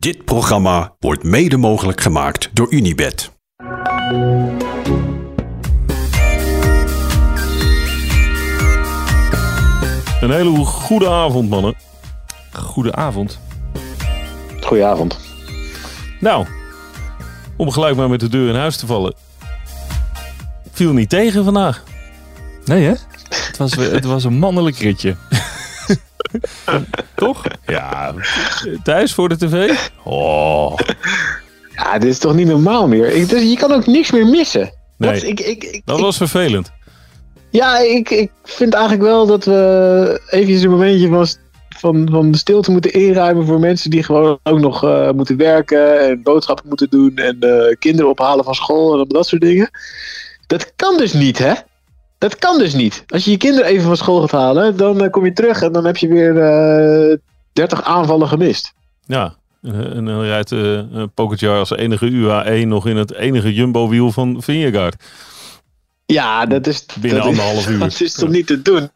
Dit programma wordt mede mogelijk gemaakt door Unibed. Een hele goede avond, mannen. Goede avond. Goedenavond. Nou, om gelijk maar met de deur in huis te vallen. Viel niet tegen vandaag. Nee, hè? Het was, het was een mannelijk ritje. Toch? Ja. Thuis voor de tv? Oh. Ja, dit is toch niet normaal meer? Ik, dus je kan ook niks meer missen. Nee, Dat, ik, ik, ik, dat ik- was vervelend. ja, ik, ik vind eigenlijk wel dat we eventjes een momentje van, van, van de stilte moeten inruimen voor mensen die gewoon ook nog eh, moeten werken en boodschappen moeten doen en eh, kinderen ophalen van school en dat soort dingen. Dat kan dus niet, hè? Dat kan dus niet. Als je je kinderen even van school gaat halen, dan eh, kom je terug en dan heb je weer eh 30 aanvallen gemist. Ja. En en dan rijdt eh Pogacar als enige UAE nog in het enige Jumbo-wiel van Vingegaard. Ja, dat is, Binnen dat, anderhalf uur. Dat is toch niet te doen?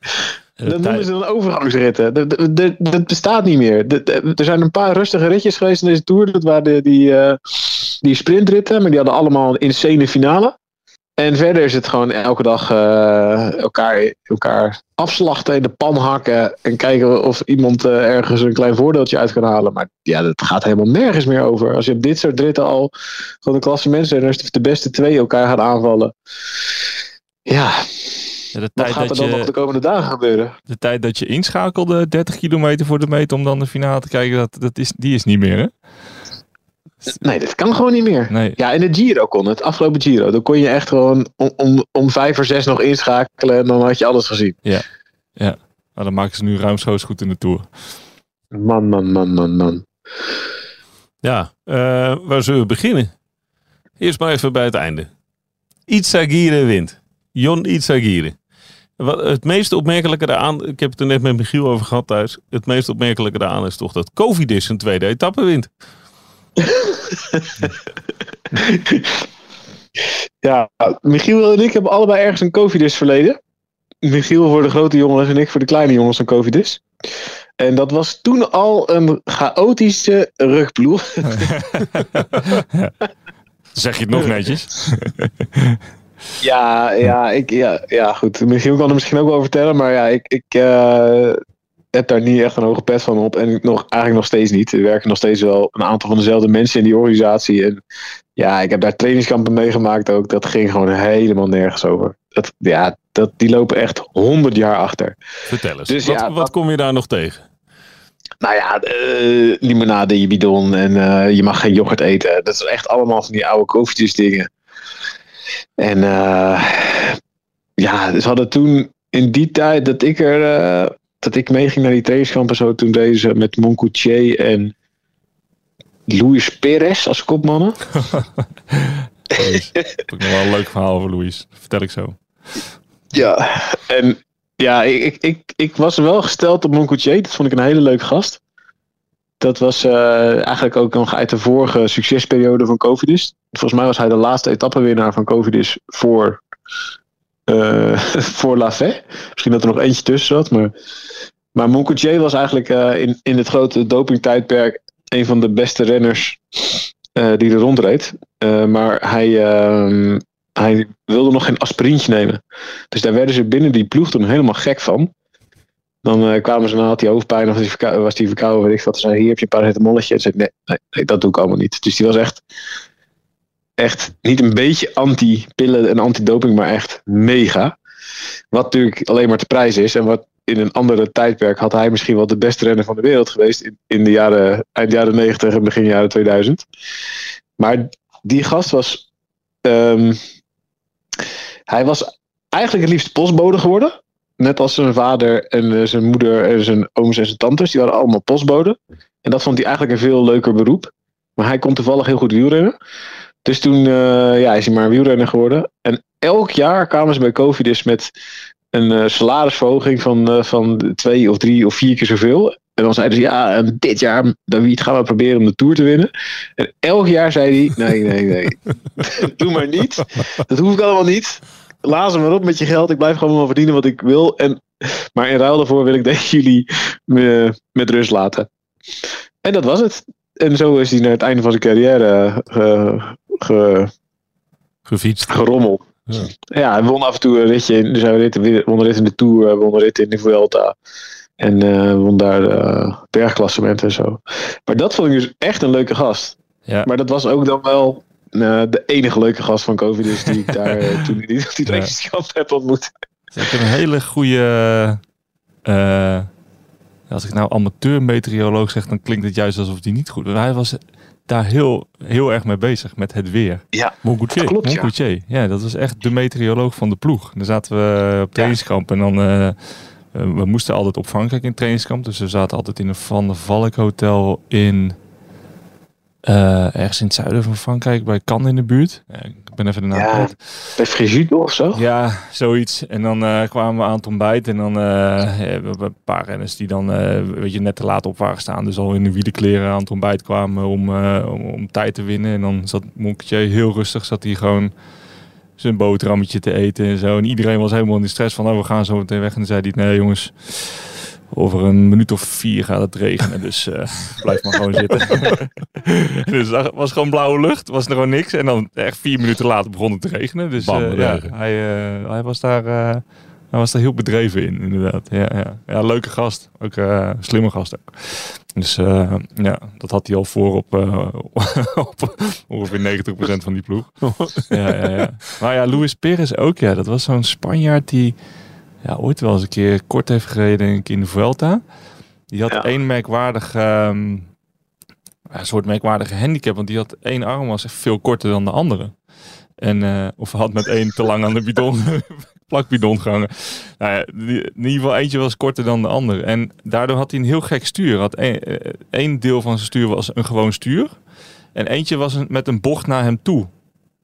Eh, Dat tij- noemen ze dan overgangsritten. Dat, dat, dat- bestaat niet meer. Dat- er zijn een paar rustige ritjes geweest in deze Tour. Dat waren die, eh, die sprintritten, maar die hadden allemaal een insane finale. En verder is het gewoon elke dag eh, elkaar, elkaar afslachten in de pan hakken. En kijken of iemand eh, ergens een klein voordeeltje uit kan halen. Maar ja, dat gaat helemaal nergens meer over. Als je op dit soort ritten al gewoon een klasse mensen en de beste twee elkaar gaat aanvallen. Ja, Ja, de, wat tijd gaat er dat dan nog de komende dagen gebeuren? de tijd dat je inschakelde 30 kilometer voor de meet om dan de finale te kijken, dat, dat is, die is niet meer, hè? Nee, dat kan gewoon niet meer. Nee. Ja, in de Giro kon het. Afgelopen Giro. Dan kon je echt gewoon om, om, om vijf voor zes nog inschakelen. En dan had je alles gezien. Nou, dan maken ze nu ruimschoots goed in de Tour. Man, man, man, man, man. Ja, eh, waar zullen we beginnen? Eerst maar even bij het einde. Itzagire wint. Jon Itzagire. Wat het meest opmerkelijke daaraan, ik heb het er net met Michiel over gehad thuis. Het meest opmerkelijke daaraan is toch dat Covidis een tweede etappe wint. Ja, Michiel en ik hebben allebei ergens een Covidis verleden. Michiel voor de grote jongens en ik voor de kleine jongens een Covidis. En dat was toen al een chaotische rugploeg. Zeg je het nog netjes? Ja, ja, ik, ja, ja, goed. Michiel kan er misschien ook wel over vertellen, maar ja, ik, ik eh, heb daar niet echt een hoge pet van op. En nog, eigenlijk nog steeds niet. Er werken nog steeds wel een aantal van dezelfde mensen in die organisatie. En ja, ik heb daar trainingskampen meegemaakt ook. Dat ging gewoon helemaal nergens over. Dat, ja, dat, die lopen echt honderd jaar achter. Vertel eens, Dus wat, ja, wat dat- kom je daar nog tegen? Nou ja, eh, limonade in je bidon en eh, je mag geen yoghurt eten. Dat is echt allemaal van die oude koffietjes dingen. En eh, ja, ze hadden toen in die tijd dat ik er eh, dat ik meeging naar die trainingskamp en zo, toen deden ze met Moncoutier en Luis Perez als kopmannen. Louis. heb ik nog wel een leuk verhaal over Louis. Vertel ik zo. Ja, en ja, ik, ik, ik, was wel gesteld op Moncoutier. Dat vond ik een hele leuke gast. Dat was eh, eigenlijk ook nog uit de vorige succesperiode van Covidis. Volgens mij was hij de laatste etappenwinnaar van Covidis voor, eh voor La Fé. Misschien dat er nog eentje tussen zat. Maar, maar Moncoutier was eigenlijk eh, in, in het grote dopingtijdperk een van de beste renners eh, die er rondreed. Maar hij, ehm, hij wilde nog geen aspirintje nemen. Dus daar werden ze binnen die ploeg toen helemaal gek van. Dan kwamen ze, dan had hij hoofdpijn of was hij verkouden, weet ik wat. Ze hier heb je een paracetamolletje. En zei, nee, nee, dat doe ik allemaal niet. Dus die was echt, echt niet een beetje anti-pillen en anti-doping, maar echt mega. Wat natuurlijk alleen maar te prijs is. En wat in een andere tijdperk had hij misschien wel de beste renner van de wereld geweest. In, in de jaren, eind jaren 90 en begin jaren 2000. Maar die gast was... ehm, hij was eigenlijk het liefst postbode geworden. Net als zijn vader en eh, zijn moeder en zijn ooms en zijn tantes. Die waren allemaal postbode. En dat vond hij eigenlijk een veel leuker beroep. Maar hij kon toevallig heel goed wielrennen. Dus toen eh, ja, is hij maar een wielrenner geworden. En elk jaar kwamen ze bij Covidis met een eh, salarisverhoging van, eh, van twee of drie of vier keer zoveel. En dan zeiden ze, ja, dit jaar, David, gaan we proberen om de Tour te winnen. En elk jaar zei hij, nee, nee, nee. Doe maar niet. Dat hoef ik allemaal niet. Laat maar op met je geld. Ik blijf gewoon wel verdienen wat ik wil. En, maar in ruil daarvoor wil ik deze jullie me met rust laten. En dat was het. en zo is hij naar het einde van zijn carrière eh, ge- Gefietst. gerommeld. Ja. Ja, hij won af en toe een ritje. in- Dus hij rit, won een rit in de Tour, hij won een rit in de Vuelta. En eh, won daar de bergklassement en zo. Maar dat vond ik dus echt een leuke gast. Ja. Maar dat was ook dan wel eh, de enige leuke gast van COVID. Dus die ik daar eh, toen in die, die Ja. heb ontmoet. Ik heb een hele goede. eh, als ik nou amateur-meteoroloog zeg, dan klinkt het juist alsof die niet goed was. Hij was daar heel, heel erg mee bezig met het weer. Moncoutier. Klopt, ja. Moncoutier. Ja, dat was echt de meteoroloog van de ploeg. Dan zaten we op trainingskamp en dan... eh, we moesten altijd op Frankrijk in trainingskamp. Dus we zaten altijd in een Van der Valk hotel in... eh, ergens in het zuiden van Frankrijk, bij Cannes in de buurt. Ik ben even de naam Ja. Bij Frigide of zo? Ja, zoiets. En dan eh, kwamen we aan het ontbijt. En dan eh, hebben we een paar renners die dan weet je, net te laat op waren staan. Dus al in de wielenkleren aan het ontbijt kwamen om, om, om tijd te winnen. En dan zat Monketje heel rustig. Zat hij gewoon zijn boterhammetje te eten en zo. En iedereen was helemaal in de stress van, oh, we gaan zo meteen weg. En dan zei hij, nee jongens, over een minuut of vier gaat het regenen. Dus eh, blijf maar gewoon zitten. dus het was gewoon blauwe lucht, was er gewoon niks. En dan echt vier minuten later begon het te regenen. Dus Bam, eh, ja, hij, eh, hij, was daar, hij was daar heel bedreven in, inderdaad. Ja, ja. ja leuke gast. Ook slimme gast ook. Dus ja, dat had hij al voor op, op ongeveer 90% van die ploeg. ja, ja, ja. Maar ja, Luis Perez ook, ja. Dat was zo'n Spanjaard die ja, ooit wel eens een keer kort heeft gereden denk ik, in de Vuelta. Die had Ja. één merkwaardig, ehm, een soort merkwaardige handicap. Want die had één arm was echt veel korter dan de andere. En, eh, of had met één te lang aan de bidon, plakbidon gehangen. Nou ja, die- in ieder geval eentje was korter dan de andere. En daardoor had hij een heel gek stuur. Had één, eh, deel van zijn stuur was een gewoon stuur. En eentje was een, met een bocht naar hem toe.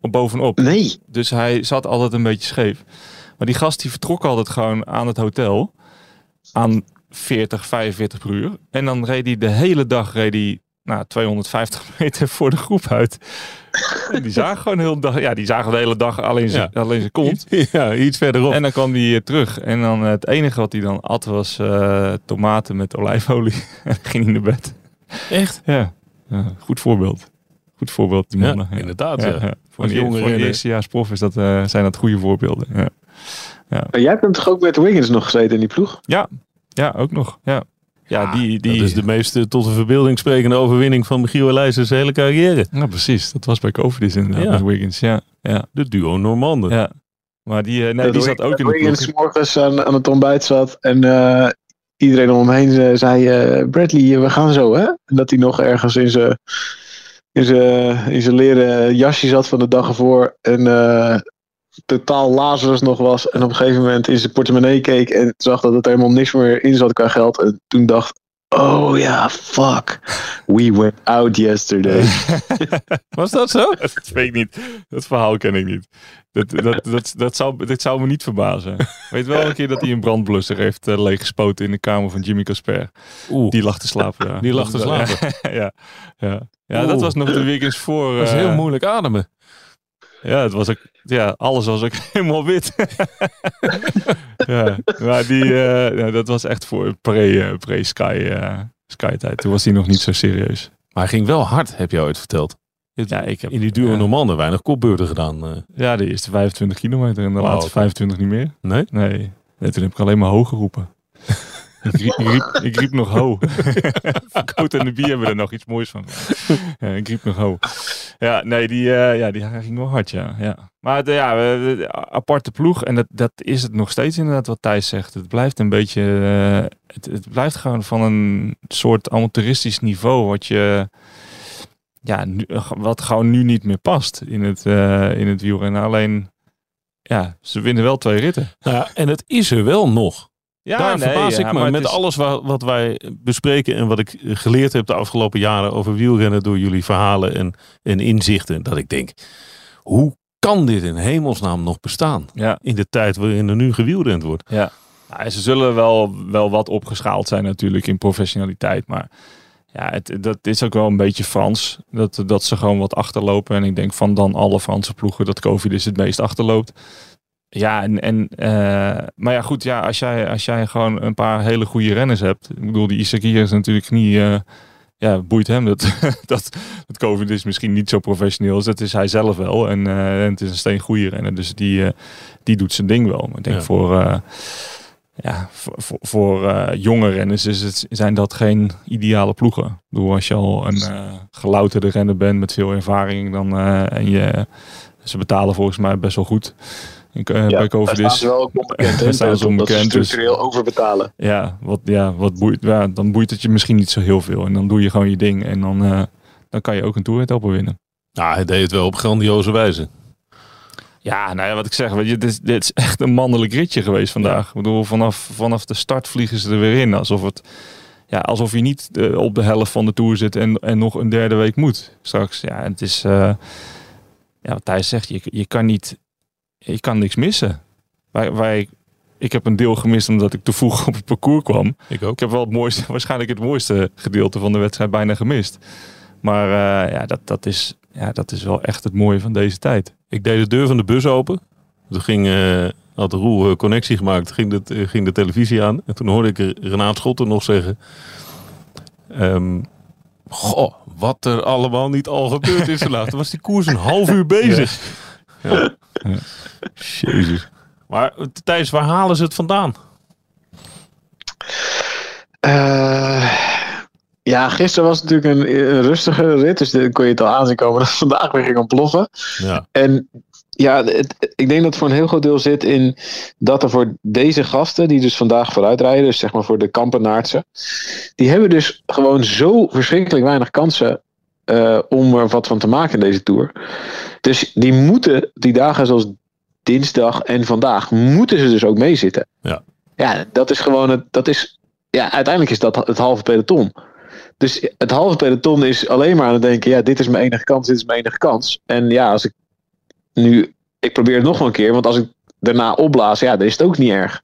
Op bovenop. Nee. Dus hij zat altijd een beetje scheef. Maar die gast die vertrok altijd gewoon aan het hotel. Aan 40, 45 per uur. En dan reed hij de hele dag reed hij, nou, 250 meter voor de groep uit. En die zagen gewoon de hele dag. Ja, die zagen de hele dag alleen zijn, alleen zijn kont. Ja, iets verderop. En dan kwam hij eh, terug. En dan eh, het enige wat hij dan at was eh, tomaten met olijfolie. en ging hij naar bed. Echt? Ja. ja, goed voorbeeld. Goed voorbeeld, die Ja, mannen. Ja. inderdaad. Ja, Ja. ja. Voor jonge voor renner. eerstejaars prof is dat, eh, zijn dat goede voorbeelden. Ja. Maar jij hebt hem toch ook met Wiggins nog gezeten in die ploeg? Ja, ja ook nog. Ja, ja die, die, Dat is de meest eh, tot de verbeelding sprekende overwinning van Michiel Elijzers hele carrière. Ja, precies. Dat was bij Covidis inderdaad Ja. met Wiggins. Ja, ja, De duo Normanden. ja. Maar die, eh, nee, Dat die zat ook in de Wiggins ploeg. morgens aan, aan het ontbijt zat en eh, iedereen om hem heen ze- zei: eh, Bradley, we gaan zo, hè? En dat hij nog ergens in zijn in zijn in zijn leren jasje zat van de dag ervoor en eh, totaal Lazarus nog was. En op een gegeven moment in zijn portemonnee keek en zag dat het er helemaal niks meer in zat qua geld. En toen dacht. Oh ja, fuck. We went out yesterday. Was dat zo? Dat weet ik niet. Dat verhaal ken ik niet. Dat, dat, dat, dat, zou, dat zou me niet verbazen. Weet wel een keer dat hij een brandblusser heeft eh, leeggespoten in de kamer van Jimmy Casper. Oeh, Die lag te slapen. Ja. Die lag te Dat- slapen. Ja, ja. ja dat was nog de weekends voor. dat is eh, heel moeilijk ademen. Ja, het was ook, ja, alles was ook helemaal wit. ja, maar die, eh, dat was echt voor pre, eh, pre-Sky eh, Sky tijd. Toen was hij nog niet zo serieus. Maar hij ging wel hard, heb je ooit verteld. Ja, ik heb In die duo ja. Normanden weinig kopbeurten gedaan. Ja, de eerste 25 kilometer en de laatste oké. 25 niet meer. nee? Nee. nee, toen heb ik alleen maar ho geroepen. Ik, riep, nog ho. Coat en de bier hebben er nog iets moois van. ik riep nog ho. Ja, nee, die, eh, ja, die ging wel hard, ja. ja. Maar ja, aparte ploeg. En dat, dat is het nog steeds inderdaad wat Thijs zegt. Het blijft een beetje... eh, het, het blijft gewoon van een soort amateuristisch niveau wat je... Ja, nu, wat gewoon nu niet meer past in het, eh in het wielrennen. Alleen, ja, ze winnen wel twee ritten. Ja, en het is er wel nog. Ja, Daar nee, verbaas ja, ik me met is- alles wa- wat wij bespreken en wat ik geleerd heb de afgelopen jaren over wielrennen door jullie verhalen en, en inzichten. Dat ik denk, hoe kan dit in hemelsnaam nog bestaan? Ja, In de tijd waarin er nu gewielrend wordt. ja. Nou, ze zullen wel, wel wat opgeschaald zijn natuurlijk in professionaliteit. Maar ja, het, dat is ook wel een beetje Frans. Dat, dat ze gewoon wat achterlopen. En ik denk van dan alle Franse ploegen dat Covid is het meest achterloopt. Ja, en, en, eh, maar ja goed, ja, als, jij, als jij gewoon een paar hele goede renners hebt. Ik bedoel, die Isagir is natuurlijk niet, eh, ja, boeit hem dat, dat, dat COVID is misschien niet zo professioneel is. Dat is hij zelf wel. En, eh, en het is een steen goede renner. Dus die, die doet zijn ding wel. Maar ik denk Ja. voor, ja, voor, voor, voor jonge renners is het, zijn dat geen ideale ploegen. Ik bedoel, als je al een eh, gelouterde renner bent met veel ervaring. Dan, en je, ze betalen volgens mij best wel goed. Ik, bij daar COVID is. ze wel ook onbekend. Hè, staan ze onbekend, dus- structureel overbetalen. Ja, wat, ja, wat boeit, ja, dan boeit het je misschien niet zo heel veel. En dan doe je gewoon je ding. En dan, eh, dan kan je ook een toeretappe winnen. Nou, hij deed het wel op grandioze wijze. Ja, nou ja, wat ik zeg, weet je, dit, is- dit is echt een mannelijk ritje geweest vandaag. Ik bedoel, vanaf, vanaf de start vliegen ze er weer in. Alsof, het, ja, alsof je niet eh, op de helft van de tour zit en, en nog een derde week moet straks. Ja, het is, eh, ja, wat Thijs zegt, je, je kan niet, je kan niks missen. Wij, wij, ik heb een deel gemist omdat ik te vroeg op het parcours kwam. Ik ook. Ik heb wel het mooiste, waarschijnlijk het mooiste gedeelte van de wedstrijd bijna gemist. Maar eh, ja, dat, dat, is, ja, dat is wel echt het mooie van deze tijd. Ik deed de deur van de bus open. Toen ging, eh, had Roel eh, connectie gemaakt. Ging de, ging de televisie aan. En toen hoorde ik Renaat Schotten nog zeggen... ehm, goh, wat er allemaal niet al gebeurd is. Toen was die koers een half uur bezig. Ja. Ja. Jezus. Maar Thijs, waar halen ze het vandaan? Eh, ja, gisteren was het natuurlijk een, een rustige rit. Dus dan kon je het al aanzien komen dat vandaag weer ging ontploffen. Ja, En ja, het, ik denk dat het voor een heel groot deel zit in dat er voor deze gasten, die dus vandaag vooruitrijden, dus zeg maar voor de Kampenaartsen, die hebben dus gewoon zo verschrikkelijk weinig kansen eh, om er wat van te maken in deze tour. Dus die moeten, die dagen zoals dinsdag en vandaag, moeten ze dus ook meezitten. Ja. Ja, dat is gewoon het, dat is, ja, uiteindelijk is dat het halve peloton. Dus het halve peloton is alleen maar aan het denken, ja, dit is mijn enige kans, dit is mijn enige kans. En ja, als ik nu, ik probeer het nog wel een keer, want als ik daarna opblaas, ja, dan is het ook niet erg.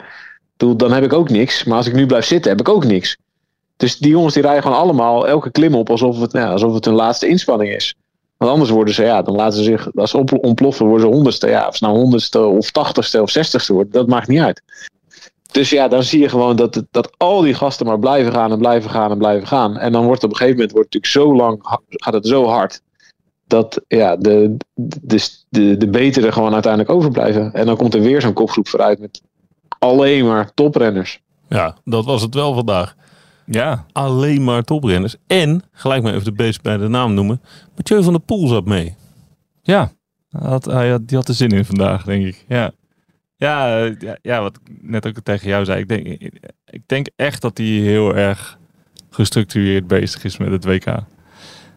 Dan heb ik ook niks. Maar als ik nu blijf zitten, heb ik ook niks. Dus die jongens die rijden gewoon allemaal elke klim op alsof het, ja, alsof het hun laatste inspanning is. Want anders worden ze, ja, dan laten ze zich, als ze ontploffen, worden ze honderdste. Ja, of ze nou honderdste of tachtigste of zestigste wordt, dat maakt niet uit. Dus ja, dan zie je gewoon dat, dat al die gasten maar blijven gaan en blijven gaan en blijven gaan. En dan wordt op een gegeven moment wordt het natuurlijk zo lang, gaat het zo hard. Dat ja, de, de, de, de betere gewoon uiteindelijk overblijven. En dan komt er weer zo'n kopgroep vooruit met alleen maar toprenners. ja, dat was het wel vandaag. Ja, Alleen maar toprenners. En, gelijk maar even de beest bij de naam noemen. Mathieu van der Poel zat mee. ja. Had, hij had, die had er zin in vandaag, denk ik. Ja. Ja, ja, ja, wat ik net ook tegen jou zei. Ik denk, ik denk echt dat hij heel erg gestructureerd bezig is met het WK.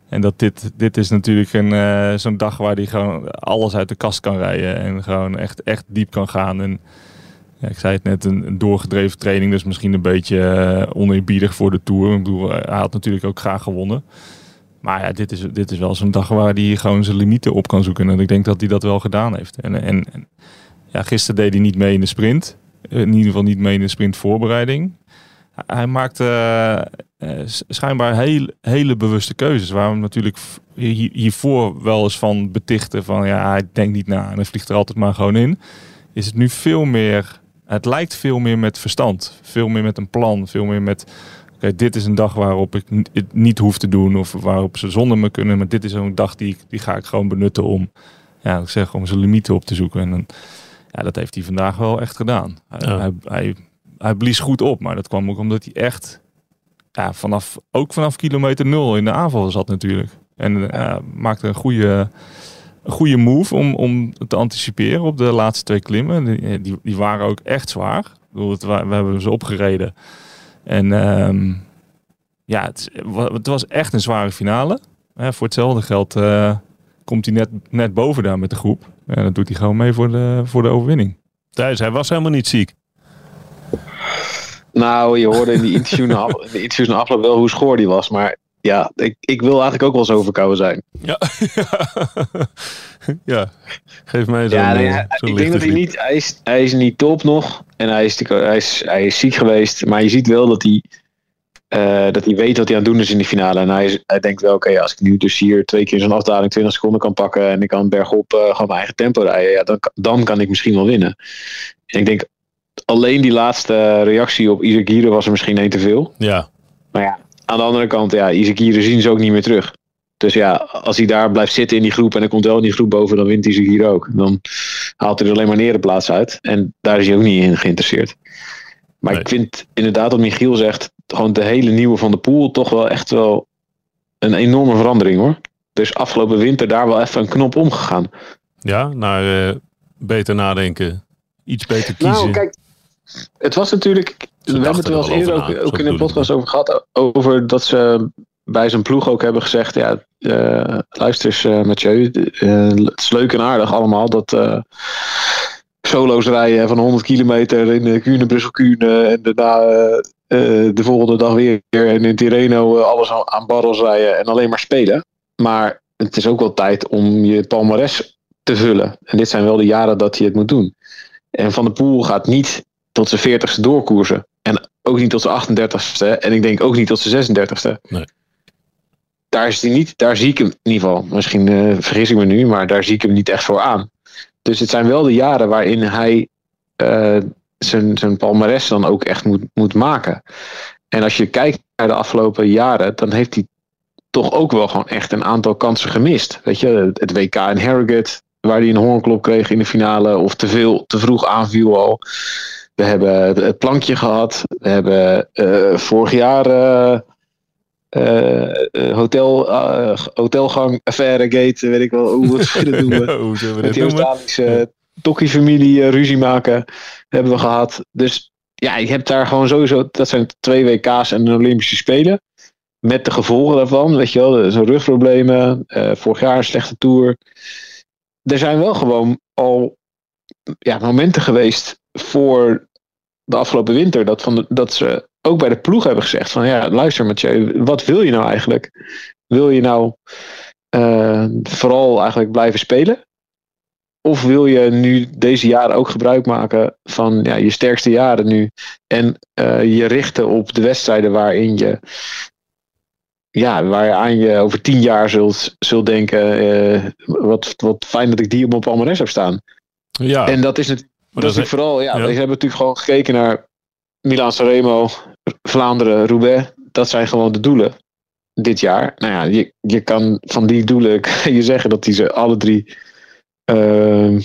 En dat dit, dit is natuurlijk een, eh, zo'n dag waar hij gewoon alles uit de kast kan rijden. En gewoon echt, echt diep kan gaan. En ik zei het net, een, doorgedreven training. Dus misschien een beetje eh, oneerbiedig voor de Tour. Ik bedoel, hij had natuurlijk ook graag gewonnen. Maar ja, dit is, dit is wel zo'n dag waar hij gewoon zijn limieten op kan zoeken. En ik denk dat hij dat wel gedaan heeft. En, en, ja, gisteren deed hij niet mee in de sprint. In ieder geval niet mee in de sprintvoorbereiding. Hij maakte eh, eh, schijnbaar heel, hele bewuste keuzes. Waar natuurlijk hiervoor wel eens van betichten. Van ja, hij denkt niet na en hij vliegt er altijd maar gewoon in. Is het nu veel meer... Het lijkt veel meer met verstand. Veel meer met een plan. Veel meer met... Oké, dit is een dag waarop ik het niet hoef te doen. Of waarop ze zonder me kunnen. Maar dit is een dag die, ik- die ga ik gewoon benutten om... Ja, ik zeg om zijn limieten op te zoeken. En dan, ja, dat heeft hij vandaag wel echt gedaan. Hij, Ja. hij, hij, hij blies goed op. Maar dat kwam ook omdat hij echt... Ja, vanaf, ook vanaf kilometer nul in de aanval zat natuurlijk. En eh, maakte een goede, een goede move om, om te anticiperen op de laatste twee klimmen. Die, die, die waren ook echt zwaar. Ik bedoel, het, wa- we hebben ze opgereden. En ehm, ja, het, het was echt een zware finale. Hè, voor hetzelfde geld eh, komt hij net, net boven daar met de groep. En dan doet hij gewoon mee voor de, voor de overwinning. Thijs, hij was helemaal niet ziek. Nou, je hoorde in die interview na, af- in de interviews na afloop wel hoe schoor die was. Maar ja, ik, ik wil eigenlijk ook wel zo verkouden zijn. Ja. ja. Geef mij zo'n Ja, nee, eh, hij- zo'n ik denk dat hij niet, hij is, hij is niet top nog. En hij is, hij, is, hij is ziek geweest. Maar je ziet wel dat hij, eh, dat hij weet wat hij aan het doen is in die finale. En hij, is, hij denkt wel, oké, als ik nu dus hier twee keer zo'n afdaling 20 seconden kan pakken. En ik kan bergop eh, gewoon mijn eigen tempo rijden. Ja, dan, kan- dan kan ik misschien wel winnen. En ik denk, alleen die laatste reactie op Isagire was er misschien één te veel. Ja, Maar ja, aan de andere kant, ja, Izagirre zien ze ook niet meer terug. Dus ja, als hij daar blijft zitten in die groep en hij komt wel in die groep boven, dan wint Izagirre ook. Dan haalt hij er alleen maar neer de plaats uit. En daar is hij ook niet in geïnteresseerd. Maar Nee. ik vind inderdaad wat Michiel zegt, gewoon de hele nieuwe van de pool toch wel echt wel een enorme verandering hoor. Dus afgelopen winter daar wel even een knop omgegaan. Ja, naar eh, beter nadenken. Iets beter kiezen. Nou, kijk, het was natuurlijk. We hebben het er wel eens er eerder ook, na, ook zo in de podcast over gehad. Over dat ze bij zijn ploeg ook hebben gezegd: ja, eh, luister eens, eh, Mathieu. eh, het is leuk en aardig allemaal dat. Solo's rijden van 100 kilometer in de Kuurne, Brussel, Kuurne. En daarna de volgende dag weer. En in Tirreno eh, alles aan, aan barrels rijden en alleen maar spelen. Maar het is ook wel tijd om je palmares te vullen. En dit zijn wel de jaren dat hij het moet doen. En Van der Poel gaat niet tot zijn 40ste doorkoersen. En ook niet tot zijn 38ste. En ik denk ook niet tot zijn 36ste. Nee. Daar, is hij niet, daar zie ik hem in ieder geval. Misschien eh, vergis ik me nu, maar daar zie ik hem niet echt voor aan. Dus het zijn wel de jaren waarin hij eh, zijn, zijn palmares dan ook echt moet, moet maken. En als je kijkt naar de afgelopen jaren, dan heeft hij toch ook wel gewoon echt een aantal kansen gemist. Weet je, het WK in Harrogate, waar hij een hoornklop kreeg in de finale, of te veel, te vroeg aanviel al. We hebben het- plankje gehad. We hebben eh, vorig jaar eh, hotel, hotelgang, affaire, gate, weet ik wel hoe we het willen noemen. Hoe zullen we Met die? Australische Tokkie-familie eh, ruzie maken hebben we gehad. Dus ja, je hebt daar gewoon sowieso, dat zijn twee WK's en een Olympische Spelen. Met de gevolgen daarvan, weet je wel, zo'n rugproblemen, vorig jaar een slechte tour. Er zijn wel gewoon al ja, momenten geweest voor de afgelopen winter dat, van de- dat ze ook bij de ploeg hebben gezegd van ja, luister Mathieu, wat wil je nou eigenlijk? Wil je nou eh, vooral eigenlijk blijven spelen? Of wil je nu deze jaren ook gebruik maken van ja, je sterkste jaren nu en eh, je richten op de wedstrijden waarin je ja, waar je aan je over tien jaar zult, zult denken eh, wat, wat fijn dat ik die op mijn palmares heb staan. Ja, En dat is natuurlijk maar dat is dat is, natuurlijk vooral, ja, ja. we hebben natuurlijk gewoon gekeken naar Milan Sanremo, Vlaanderen, Roubaix. Dat zijn gewoon de doelen dit jaar. Nou ja, je, je kan van die doelen kan je zeggen dat hij ze alle drie. ehm,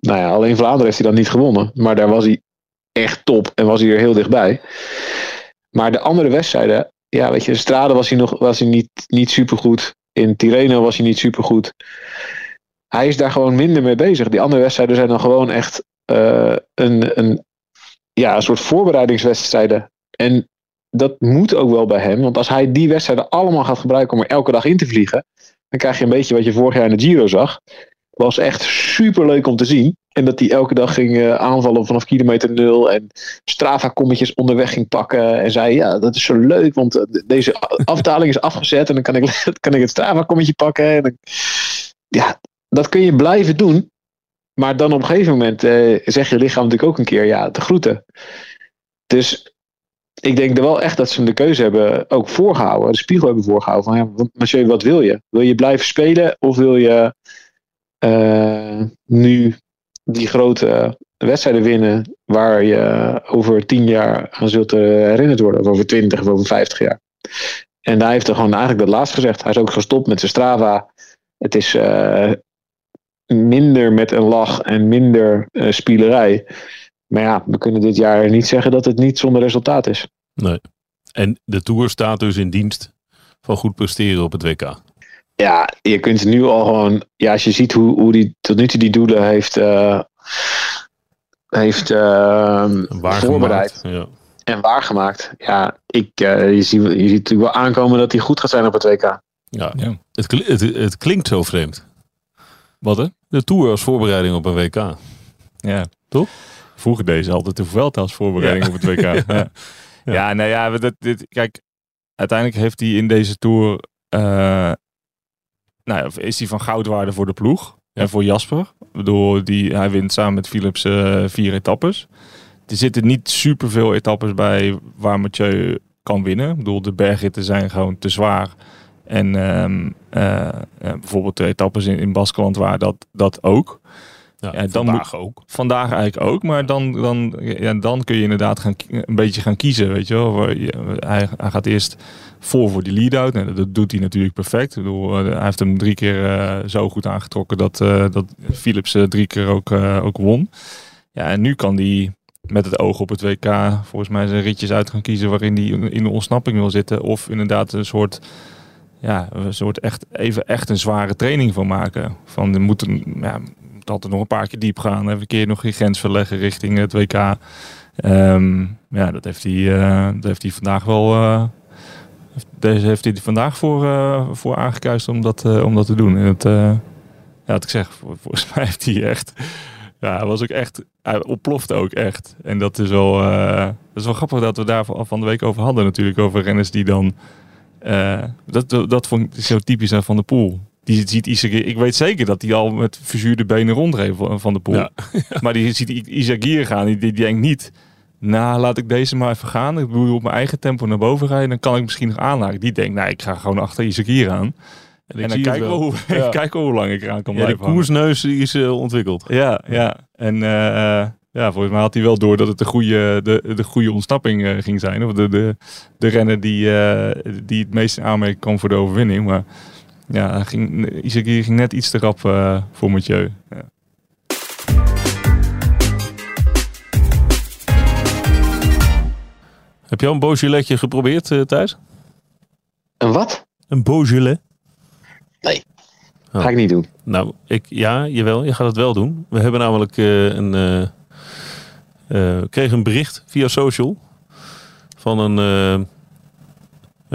nou ja, alleen Vlaanderen heeft hij dan niet gewonnen. Maar daar was hij echt top en was hij er heel dichtbij. Maar de andere wedstrijden, ja, weet je, Strade was hij nog was hij niet, niet supergoed. In Tirreno was hij niet supergoed. Hij is daar gewoon minder mee bezig. Die andere wedstrijden zijn dan gewoon echt eh, een, een, ja, een soort voorbereidingswedstrijden. En dat moet ook wel bij hem. Want als hij die wedstrijden allemaal gaat gebruiken om er elke dag in te vliegen. Dan krijg je een beetje wat je vorig jaar in de Giro zag. Was echt super leuk om te zien. En dat hij elke dag ging eh, aanvallen vanaf kilometer nul. En Strava-kommetjes onderweg ging pakken. En zei, ja, dat is zo leuk. Want eh, deze afdaling is afgezet. En dan kan ik, kan ik het Strava-kommetje pakken. En dan, ja, dat kun je blijven doen. Maar dan op een gegeven moment eh, zeg je lichaam natuurlijk ook een keer ja, te groeten. Dus ik denk er wel echt dat ze hem de keuze hebben ook voorgehouden. De spiegel hebben voorgehouden. Van, ja, Mathieu, wat wil je? Wil je blijven spelen? Of wil je eh, nu die grote wedstrijden winnen waar je over tien jaar aan zult herinnerd worden? Of over twintig of over vijftig jaar? En hij heeft er gewoon eigenlijk dat laatst gezegd. Hij is ook gestopt met zijn Strava. Het is eh, minder met een lach en minder eh, spielerij. Maar ja, we kunnen dit jaar niet zeggen dat het niet zonder resultaat is. nee. En de Tour staat dus in dienst van goed presteren op het WK. Ja, je kunt nu al gewoon... Ja, als je ziet hoe, hoe die tot nu toe die doelen heeft, eh, heeft eh, Waargemaakt. voorbereid Ja. en waargemaakt. Ja, ik, eh, je, ziet, je ziet natuurlijk wel aankomen dat hij goed gaat zijn op het WK. Ja. Ja. Het, het, het klinkt zo vreemd. Wat hè? De Tour als voorbereiding op een WK. Ja. Toch? Vroeger deze altijd de Vuelta als voorbereiding op het WK. Ja, ja. ja nou ja, dat, dit, kijk, uiteindelijk heeft hij in deze Tour, eh, nou ja, is hij van goudwaarde voor de ploeg en voor Jasper. Ik bedoel, die, hij wint samen met Philips eh, vier etappes. Er zitten niet superveel etappes bij waar Mathieu kan winnen. Ik bedoel, de bergritten zijn gewoon te zwaar. En ehm, eh, eh, bijvoorbeeld de etappes in, in Baskeland waar dat, dat ook. Ja, Ja, dan vandaag ook. Vandaag eigenlijk ook, maar dan, dan, ja, dan kun je inderdaad gaan, een beetje gaan kiezen, weet je wel. Hij, hij gaat eerst vol voor die lead-out. Nou, dat doet hij natuurlijk perfect. Ik bedoel, eh, hij heeft hem drie keer zo goed aangetrokken dat, dat Philips drie keer ook, ook won. Ja, en nu kan hij met het oog op het WK volgens mij zijn ritjes uit gaan kiezen waarin hij in de ontsnapping wil zitten. Of inderdaad een soort, ja, een soort echt, even echt een zware training van maken. Van, er moet, een, ja, altijd nog een paar keer diep gaan. Even een keer nog je grens verleggen richting het WK. Ehm, ja, dat heeft hij, eh, dat heeft hij vandaag wel. eh, heeft- deze heeft hij vandaag voor, eh, voor aangekuist om dat, om dat te doen. En het, ja, wat ik zeg, vol- volgens mij heeft hij echt. Ja, hij was ook echt. Hij ontplofte ook echt. En dat is wel. dat is wel grappig dat we daar van de week over hadden, natuurlijk. Over renners die dan. Eh, dat, dat, vond ik zo typisch aan Van de Poel. Die ziet Isagir, ik weet zeker dat hij al met verzuurde benen rondreed van de Poel. Ja. Maar die ziet Isagir gaan, die, die denkt niet... Nou, laat ik deze maar even gaan. Ik bedoel, op mijn eigen tempo naar boven rijden. Dan kan ik misschien nog aanhaken. Die denkt, nou, ik ga gewoon achter Isagir aan. En, En ik dan wel. hoe, Ja. kijken hoe lang ik eraan kan Ja, blijven hangen. koersneus die is eh, ontwikkeld. Ja, ja. En eh, ja, volgens mij had hij wel door dat het de goede, de, de goede ontsnapping eh, ging zijn. Of de, de, de renner die, eh, die het meest in aanmerking kwam voor de overwinning. Maar ja, hij ging, Isagir ging net iets te rap eh, voor Mathieu. Ja. Heb je al een Beaujoletje geprobeerd, eh, Thijs? Een wat? Een Beaujolais? Ga ik niet doen. Nou, ik, ja, jawel, je gaat het wel doen. We hebben namelijk eh, een, eh kregen een bericht via social van een, eh,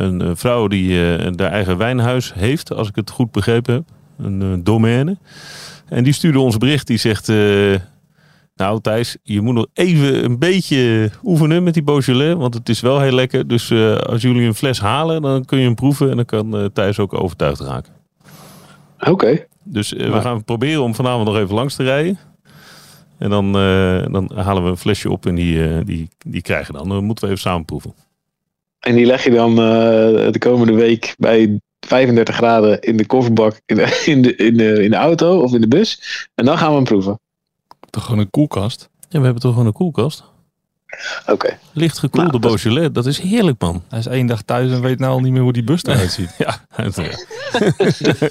een eh, vrouw die haar eigen wijnhuis heeft, als ik het goed begrepen heb. Een domaine. En die stuurde ons bericht die zegt... nou Thijs, je moet nog even een beetje oefenen met die Beaujolais, want het is wel heel lekker. Dus als jullie een fles halen, dan kun je hem proeven en dan kan Thijs ook overtuigd raken. Oké. Dus we gaan proberen om vanavond nog even langs te rijden. En dan, eh, dan halen we een flesje op en die, eh, die, die krijgen dan. Dan moeten we even samen proeven. En die leg je dan eh, de komende week bij 35 graden in de kofferbak in de, in, de, in, de, in de auto of in de bus. En dan gaan we hem proeven. Toch gewoon een koelkast? Ja, we hebben toch gewoon een koelkast. Oké. Licht gekoelde Nou, dat- Beaujolais, dat is heerlijk man. Hij is één dag thuis en weet nou al niet meer hoe die bus eruit ziet. Ja, eh,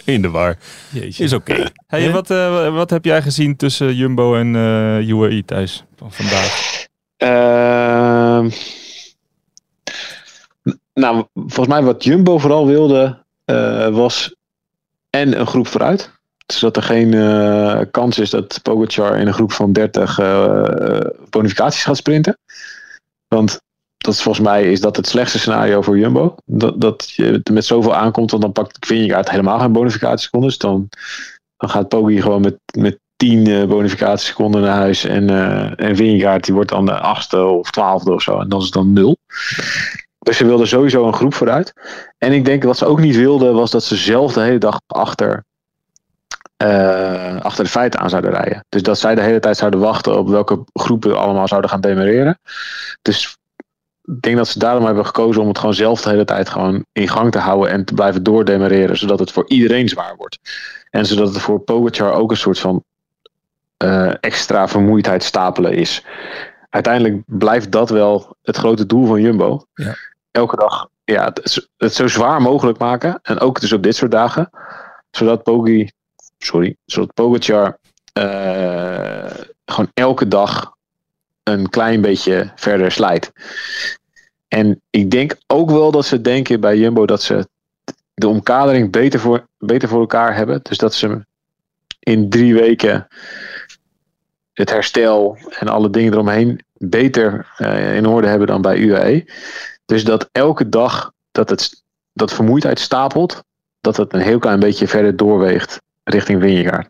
in de war. Jeetje. Is oké. Hey, Ja? wat, eh, wat heb jij gezien tussen Jumbo en eh UAE thuis van vandaag? Ehm, nou, volgens mij wat Jumbo vooral wilde eh, was en een groep vooruit. Zodat er geen eh, kans is dat Pogacar in een groep van 30 eh, bonificaties gaat sprinten. Want dat volgens mij is dat het slechtste scenario voor Jumbo. Dat, dat je met zoveel aankomt, want dan pakt Vingegaard helemaal geen bonificatiesecondes. Dan, dan gaat Poggi gewoon met, met 10 eh, bonificatieseconden naar huis. En, eh en die wordt dan de achtste of twaalfde of zo. En dat is dan nul. Dus ze wilden sowieso een groep vooruit. En ik denk wat ze ook niet wilden, was dat ze zelf de hele dag achter, eh, achter de feiten aan zouden rijden. Dus dat zij de hele tijd zouden wachten op welke groepen allemaal zouden gaan demereren. Dus ik denk dat ze daarom hebben gekozen om het gewoon zelf de hele tijd gewoon in gang te houden en te blijven doordemereren, zodat het voor iedereen zwaar wordt. En zodat het voor Pogacar ook een soort van eh, extra vermoeidheid stapelen is. Uiteindelijk blijft dat wel het grote doel van Jumbo. Ja. Elke dag ja, het, het zo zwaar mogelijk maken. En ook dus op dit soort dagen. Zodat Poggi, sorry, zodat Pogacar eh, gewoon elke dag een klein beetje verder slijt. En ik denk ook wel dat ze denken bij Jumbo dat ze de omkadering beter voor, beter voor elkaar hebben. Dus dat ze in drie weken het herstel en alle dingen eromheen beter eh, in orde hebben dan bij UAE. Dus dat elke dag dat het dat vermoeidheid stapelt, dat het een heel klein beetje verder doorweegt richting Vingegaard.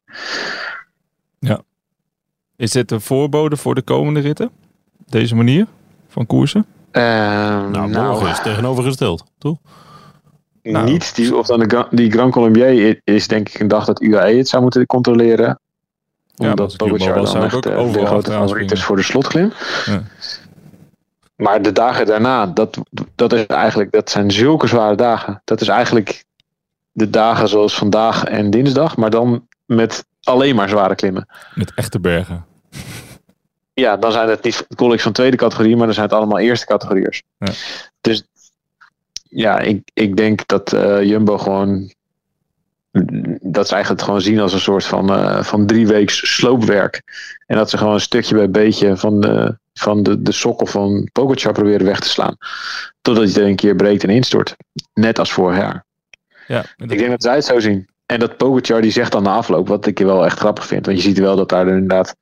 Is dit een voorbode voor de komende ritten? Deze manier van koersen? Ehm, Nou, morgen is tegenovergesteld, toch? Nou, niet die, of dan de, die Grand Colombier is denk ik een dag dat UAE het zou moeten controleren. Ja, Omdat Pogacar dan echt ook eh, de grote favoriet is voor de slotklim. Ja. Maar de dagen daarna, dat, dat, is eigenlijk, dat zijn zulke zware dagen. Dat is eigenlijk de dagen zoals vandaag en dinsdag. Maar dan met alleen maar zware klimmen. Met echte bergen. Ja, dan zijn het niet colleagues van tweede categorie, maar dan zijn het allemaal eerste categoriërs. Ja. Dus ja, ik, ik denk dat eh, Jumbo gewoon. Dat ze eigenlijk het gewoon zien als een soort van, eh van drie weeks sloopwerk. En dat ze gewoon een stukje bij beetje van, de van de, de sokkel van Pogacar proberen weg te slaan. Totdat hij er een keer breekt en instort. Net als vorig jaar. Ja, Ik denk dat zij het zo zien. En dat Pogacar die zegt dan na afloop, wat ik wel echt grappig vind. Want je ziet wel dat daar inderdaad,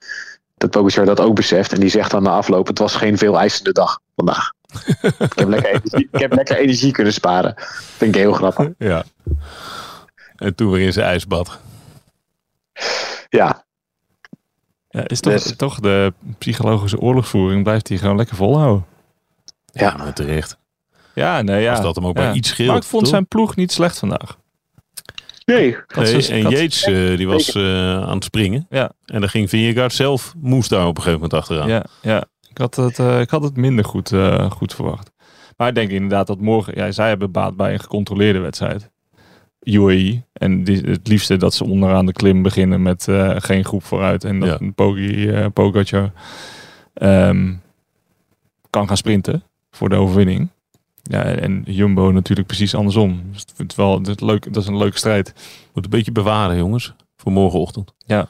dat Pogacar dat ook beseft. En die zegt dan na afloop, het was geen veel eisende dag vandaag. ik, heb lekker energie, ik heb lekker energie kunnen sparen. Vind ik heel grappig. Ja. En toen weer in zijn ijsbad. Ja, ja, is toch, Dus- toch de psychologische oorlogsvoering blijft hij gewoon lekker volhouden. Ja, maar terecht. Ja, nee, ja. Als dat hem ook maar iets scheelt, Maar ik vond toch? zijn ploeg niet slecht vandaag. nee. En Yates eh, die was eh, aan het springen. Ja. En dan ging Vingegaard zelf, moest daar op een gegeven moment achteraan. Ja, ja. Ik, had het, eh, ik had het minder goed, eh, goed verwacht. Maar ik denk inderdaad dat morgen... Ja, zij hebben baat bij een gecontroleerde wedstrijd. UAE. En die, het liefste dat ze onderaan de klim beginnen met eh, geen groep vooruit. En dat Ja. een Pogi, eh, Pogacar ehm, kan gaan sprinten voor de overwinning. Ja, en Jumbo natuurlijk precies andersom. Dus het wel, dat, is leuk, dat is een leuke strijd. Moet een beetje bewaren, jongens. Voor morgenochtend. Ja.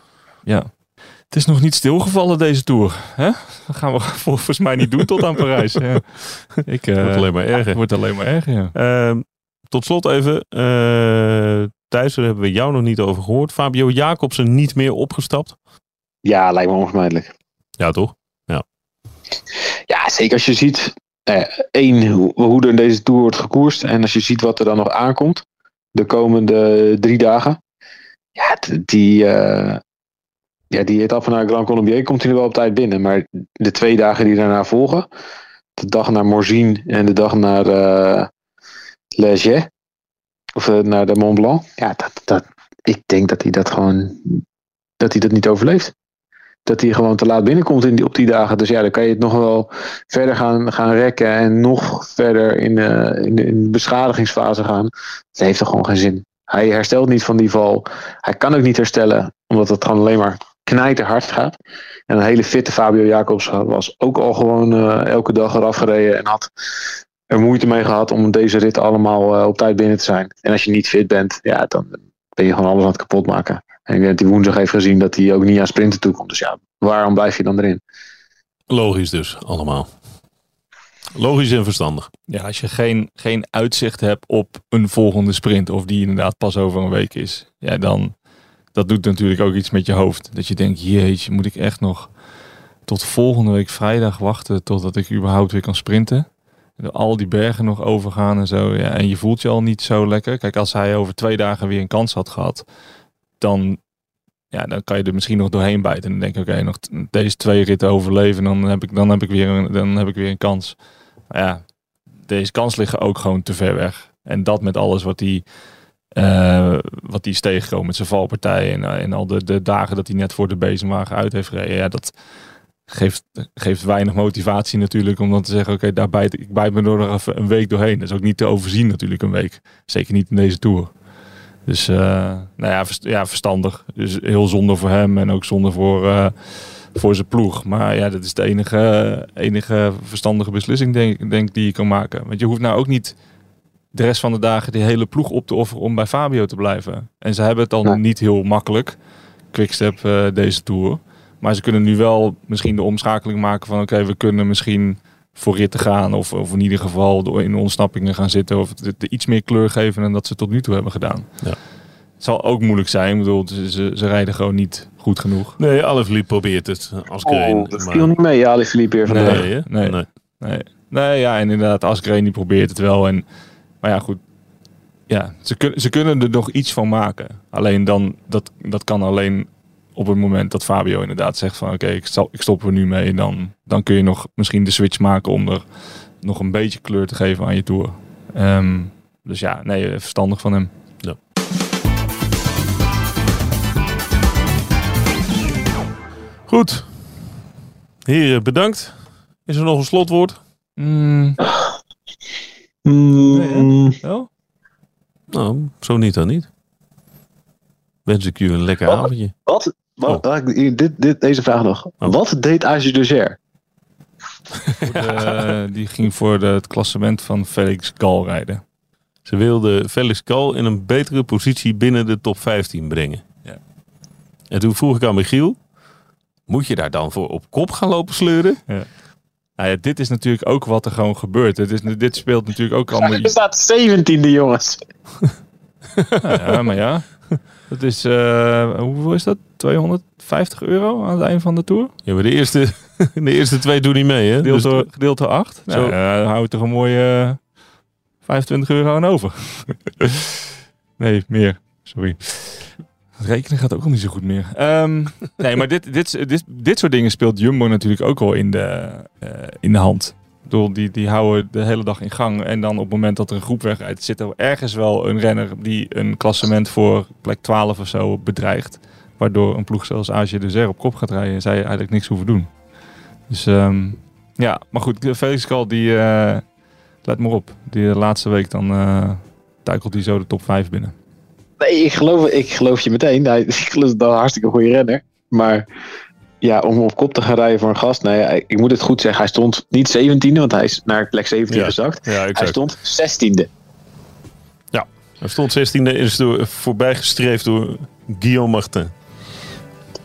Het is nog niet stilgevallen deze Tour. Hè? Dat gaan we volgens mij niet doen tot aan Parijs. Ja. Ik, eh, Wordt alleen maar erger. Het wordt alleen maar erger, ja. Ehm, tot slot even. eh Thijs, daar hebben we jou nog niet over gehoord. Fabio Jacobsen niet meer opgestapt. Ja, lijkt me onvermijdelijk. Ja, toch? Ja, zeker als je ziet, eh, één, hoe, hoe er in deze Tour wordt gekoerst. En als je ziet wat er dan nog aankomt, de komende drie dagen. Ja, die, eh ja, die etappe naar Grand Colombier komt hij er wel op tijd binnen. Maar de twee dagen die daarna volgen, de dag naar Morzine en de dag naar eh Les Gets, of eh, naar de Mont Blanc. Ja, dat, dat, ik denk dat hij dat gewoon, dat hij dat niet overleeft dat hij gewoon te laat binnenkomt in die, op die dagen. Dus ja, dan kan je het nog wel verder gaan, gaan rekken en nog verder in, eh, in, de, in de beschadigingsfase gaan. Dat heeft toch gewoon geen zin. Hij herstelt niet van die val. Hij kan ook niet herstellen, omdat het gewoon alleen maar knijterhard gaat. En een hele fitte Fabio Jacobs was ook al gewoon eh, elke dag eraf gereden en had er moeite mee gehad om deze rit allemaal eh, op tijd binnen te zijn. En als je niet fit bent, ja, dan ben je gewoon alles aan het kapot maken. En ik denk dat hij woensdag heeft gezien dat hij ook niet aan sprinten toekomt. Dus ja, waarom blijf je dan erin? Logisch dus, allemaal. Logisch en verstandig. Ja, als je geen, geen uitzicht hebt op een volgende sprint, of die inderdaad pas over een week is, ja, dan dat doet natuurlijk ook iets met je hoofd. Dat je denkt, jeetje, moet ik echt nog tot volgende week vrijdag wachten totdat ik überhaupt weer kan sprinten? Al die bergen nog overgaan en zo. Ja, en je voelt je al niet zo lekker. Kijk, als hij over twee dagen weer een kans had gehad, dan, ja, dan kan je er misschien nog doorheen bijten. En dan denk ik, oké, nog deze twee ritten overleven, dan heb ik, dan heb ik, weer, een, dan heb ik weer een kans. Maar ja, deze kans liggen ook gewoon te ver weg. En dat met alles wat hij eh, wat die is tegengekomen met zijn valpartij en, eh, en al de, de dagen dat hij net voor de bezemwagen uit heeft gereden. Ja, dat geeft, geeft weinig motivatie natuurlijk om dan te zeggen, oké, daar bijt ik bijt me nog even een week doorheen. Dat is ook niet te overzien natuurlijk een week. Zeker niet in deze Tour. Dus eh, nou ja, verst- ja, verstandig. Dus heel zonde voor hem en ook zonde voor, eh, voor zijn ploeg. Maar ja, dat is de enige, enige verstandige beslissing denk, denk die je kan maken. Want je hoeft nou ook niet de rest van de dagen die hele ploeg op te offeren om bij Fabio te blijven. En ze hebben het dan niet heel makkelijk, Quickstep eh, deze Tour. Maar ze kunnen nu wel misschien de omschakeling maken van oké, we kunnen misschien voor ritten gaan. Of, of in ieder geval door in ontsnappingen gaan zitten. Of het, het iets meer kleur geven dan dat ze tot nu toe hebben gedaan. Ja. Het zal ook moeilijk zijn. Ik bedoel, ze, ze, ze rijden gewoon niet goed genoeg. Nee, Alaphilippe probeert het als Green. Oh, dat viel niet mee, Ali Philippe hier vandaag. nee? Nee. nee. Nee, nee ja, en inderdaad, Asgreen die probeert het wel. En, maar ja, goed. Ja, ze, kun, ze kunnen er nog iets van maken. Alleen dan, dat, dat kan alleen op het moment dat Fabio inderdaad zegt van... Oké, ik, stop- ik stop er nu mee. Dan, dan kun je nog misschien de switch maken om er nog een beetje kleur te geven aan je tour. Ehm, dus ja, nee, verstandig van hem. Goed. Heren, bedankt. Is er nog een slotwoord? Mm, Mm, Nee? Nou, zo niet dan niet. wens ik u een lekker avondje. Wat? Wat Oh. dit, dit, deze vraag nog. Wat deed? Voor de- die ging voor de, het klassement van Felix Gal rijden. Ze wilde Felix Kal in een betere positie binnen de top 15 brengen. Ja. En toen vroeg ik aan Michiel, moet je daar dan voor op kop gaan lopen sleuren? Nou ja, dit is natuurlijk ook wat er gewoon gebeurt. Het is, dit speelt natuurlijk ook allemaal... Er staat 17e jongens. Ja, ja, maar ja. Dat is, eh, hoeveel is dat? 250 euro aan het eind van de tour? Ja, maar de eerste, de eerste twee doen niet mee, hè? Gedeeld Dus- door 8. Zo. Nou, ja, dan hou je toch een mooie eh, 25 euro aan over. nee, meer. Sorry. Het rekenen gaat ook al niet zo goed meer. Ehm, nee, maar dit, dit, dit, dit soort dingen speelt Jumbo natuurlijk ook wel in de, eh, in de hand. Die, die houden de hele dag in gang. En dan op het moment dat er een groep wegrijdt, zit er ergens wel een renner die een klassement voor plek 12 of zo bedreigt. Waardoor een ploeg zoals Azië de op kop gaat rijden. Zij eigenlijk niks hoeven doen. Dus ehm, ja, maar goed, Felix Kal die, eh, let maar op. Die de laatste week dan eh duikelt hij zo de top 5 binnen. Nee, ik geloof, ik geloof je meteen. Hij, ik het een hartstikke goede renner. Maar ja, om op kop te gaan rijden voor een gast. Nee, hij- ik moet het goed zeggen. Hij stond niet 17e, want hij is naar plek 17 Ja. gezakt. Ja, Hij stond 16e. Hij stond 16e en is door, voorbij gestreefd door Guillaume Martin.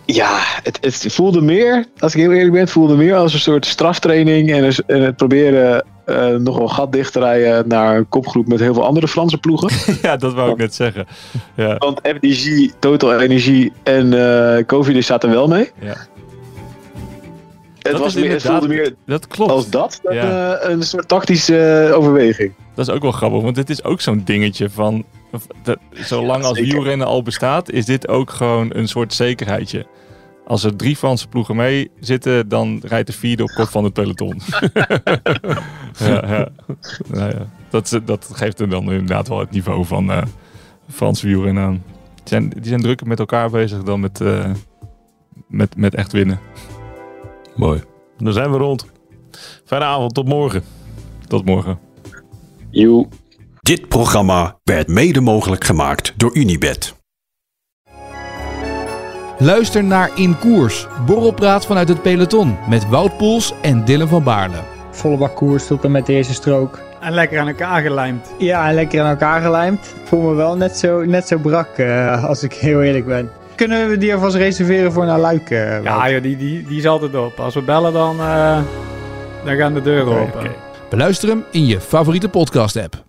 Ja, het, het voelde meer, als ik heel eerlijk ben, het voelde meer als een soort straftraining. En, het- en het proberen eh, nog wel een gat dicht te rijden naar een kopgroep met heel veel andere Franse ploegen. ja, dat wou ik net zeggen. Ja, Want FDG, Total Energie en eh Covid zaten wel mee. ja. Het, Dat was meer, het inderdaad- voelde meer dat klopt. als dat dan Ja. eh, een soort tactische eh, overweging. Dat is ook wel grappig, want dit is ook zo'n dingetje van... Dat, zolang Ja, als wielrennen al bestaat, is dit ook gewoon een soort zekerheidje. Als er drie Franse ploegen mee zitten, dan rijdt de vierde op kop van het peloton. ja, ja. Nou ja, dat, dat geeft er dan inderdaad wel het niveau van eh Franse wielrennen aan. Die zijn, die zijn drukker met elkaar bezig dan met, met, met echt winnen. Mooi. Dan zijn we rond. Fijne avond, tot morgen. Tot morgen. Joe. Dit programma werd mede mogelijk gemaakt door Unibed. Luister naar In Koers, borrelpraat vanuit het peloton met Wout Poels en Dylan van Baarle. Volle bak koers tot en met de eerste strook. En lekker aan elkaar gelijmd. Ja, en lekker aan elkaar gelijmd. Ik voel me wel net zo, net zo brak, eh, als ik heel eerlijk ben. Kunnen we die alvast reserveren voor naar Luik? eh? Ja, joh, die, die, die is altijd op. Als we bellen, dan, eh, dan gaan de deuren open. oké. Beluister hem in je favoriete podcast app.